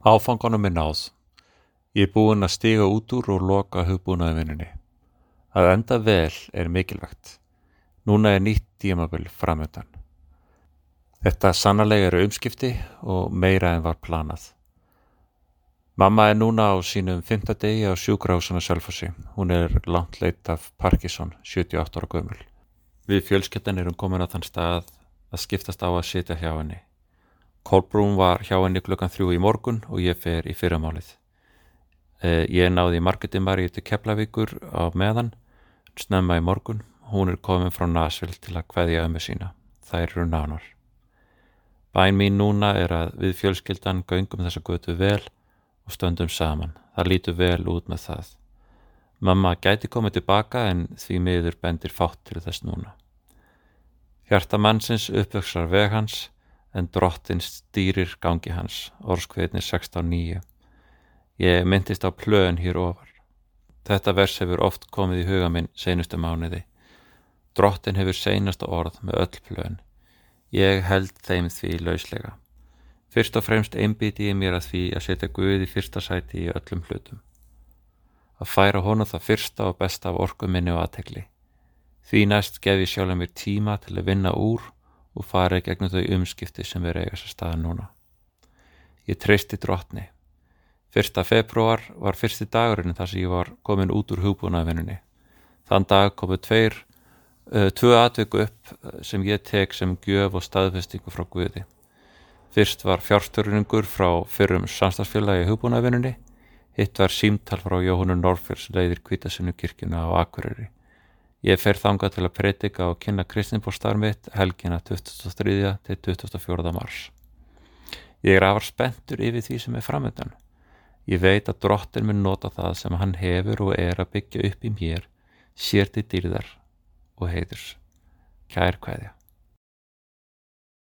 Áfanganum er náð. Ég er búinn að stiga út úr og loka hugbúnaðarvinnunni. Að enda vel er mikilvægt. Núna er nýtt tímabil framöndan. Þetta sannarlega eru umskipti og meira en var planað. Mamma er núna á sínum fymta degi á sjúkrahúsinu Sölfossi. Hún er langt leitt af Parkinson, 78 ára gömul. Við fjölskyttan erum komin á þann stað að skiptast á að sitja hjá henni. Kolbrún var hjá henni klukkan þrjú í morgun og ég fer í fyrramálið. Eh, ég náði Margeti til Keflavíkur á meðan, snemma í morgun. Hún er komin frá Nasvill til að hveðja ömmu sína. Það eru nánar. Bæn mín núna er að við fjölskyldan göngum þessa götu vel og stöndum saman. Það lítur vel út með það. Mamma gæti komið tilbaka en því miður bendir fátt til þess núna. Hjarta mannsins uppvöksar veg hans en drottin stýrir gangi hans, orskveitni 16.9. Ég myndist á plöun hér ofar. Þetta vers hefur oft komið í huga minn seinustu mánuði. Drottin hefur seinasta orð með öll plöun. Ég held þeim því lauslega. Fyrst og fremst einbíti ég mér að því að setja Guði fyrsta sæti í öllum hlutum. Að færa honu það fyrsta og besta af orku minni og aðtegli. Því næst gef ég sjálf mér tíma til að vinna úr og farið gegnum þau umskipti sem verið eiga sér staða núna. Ég treysti drotni. Fyrsta februar var fyrsti dagurinn þar sem ég var komin út úr hugbúnaðvinnunni. Þann dag komu tveir, uh, tvö atveiku upp sem ég tek sem gjöf og staðfestingu frá Guði. Fyrst var fjárstörningur frá fyrrum samstagsfélagi hugbúnaðvinnunni, hitt var símtal frá Jóhunur Norfjörns leiðir kvítasinu kirkuna á Akureyri. Ég fer þanga til að predika og kynna kristinbórstar mitt helgina 23. til 24. mars. Ég er afar spenntur yfir því sem er framöndan. Ég veit að drottin mun nota það sem hann hefur og er að byggja upp í mér, sér til dýrðar og heiðurs. Kær hvaðja.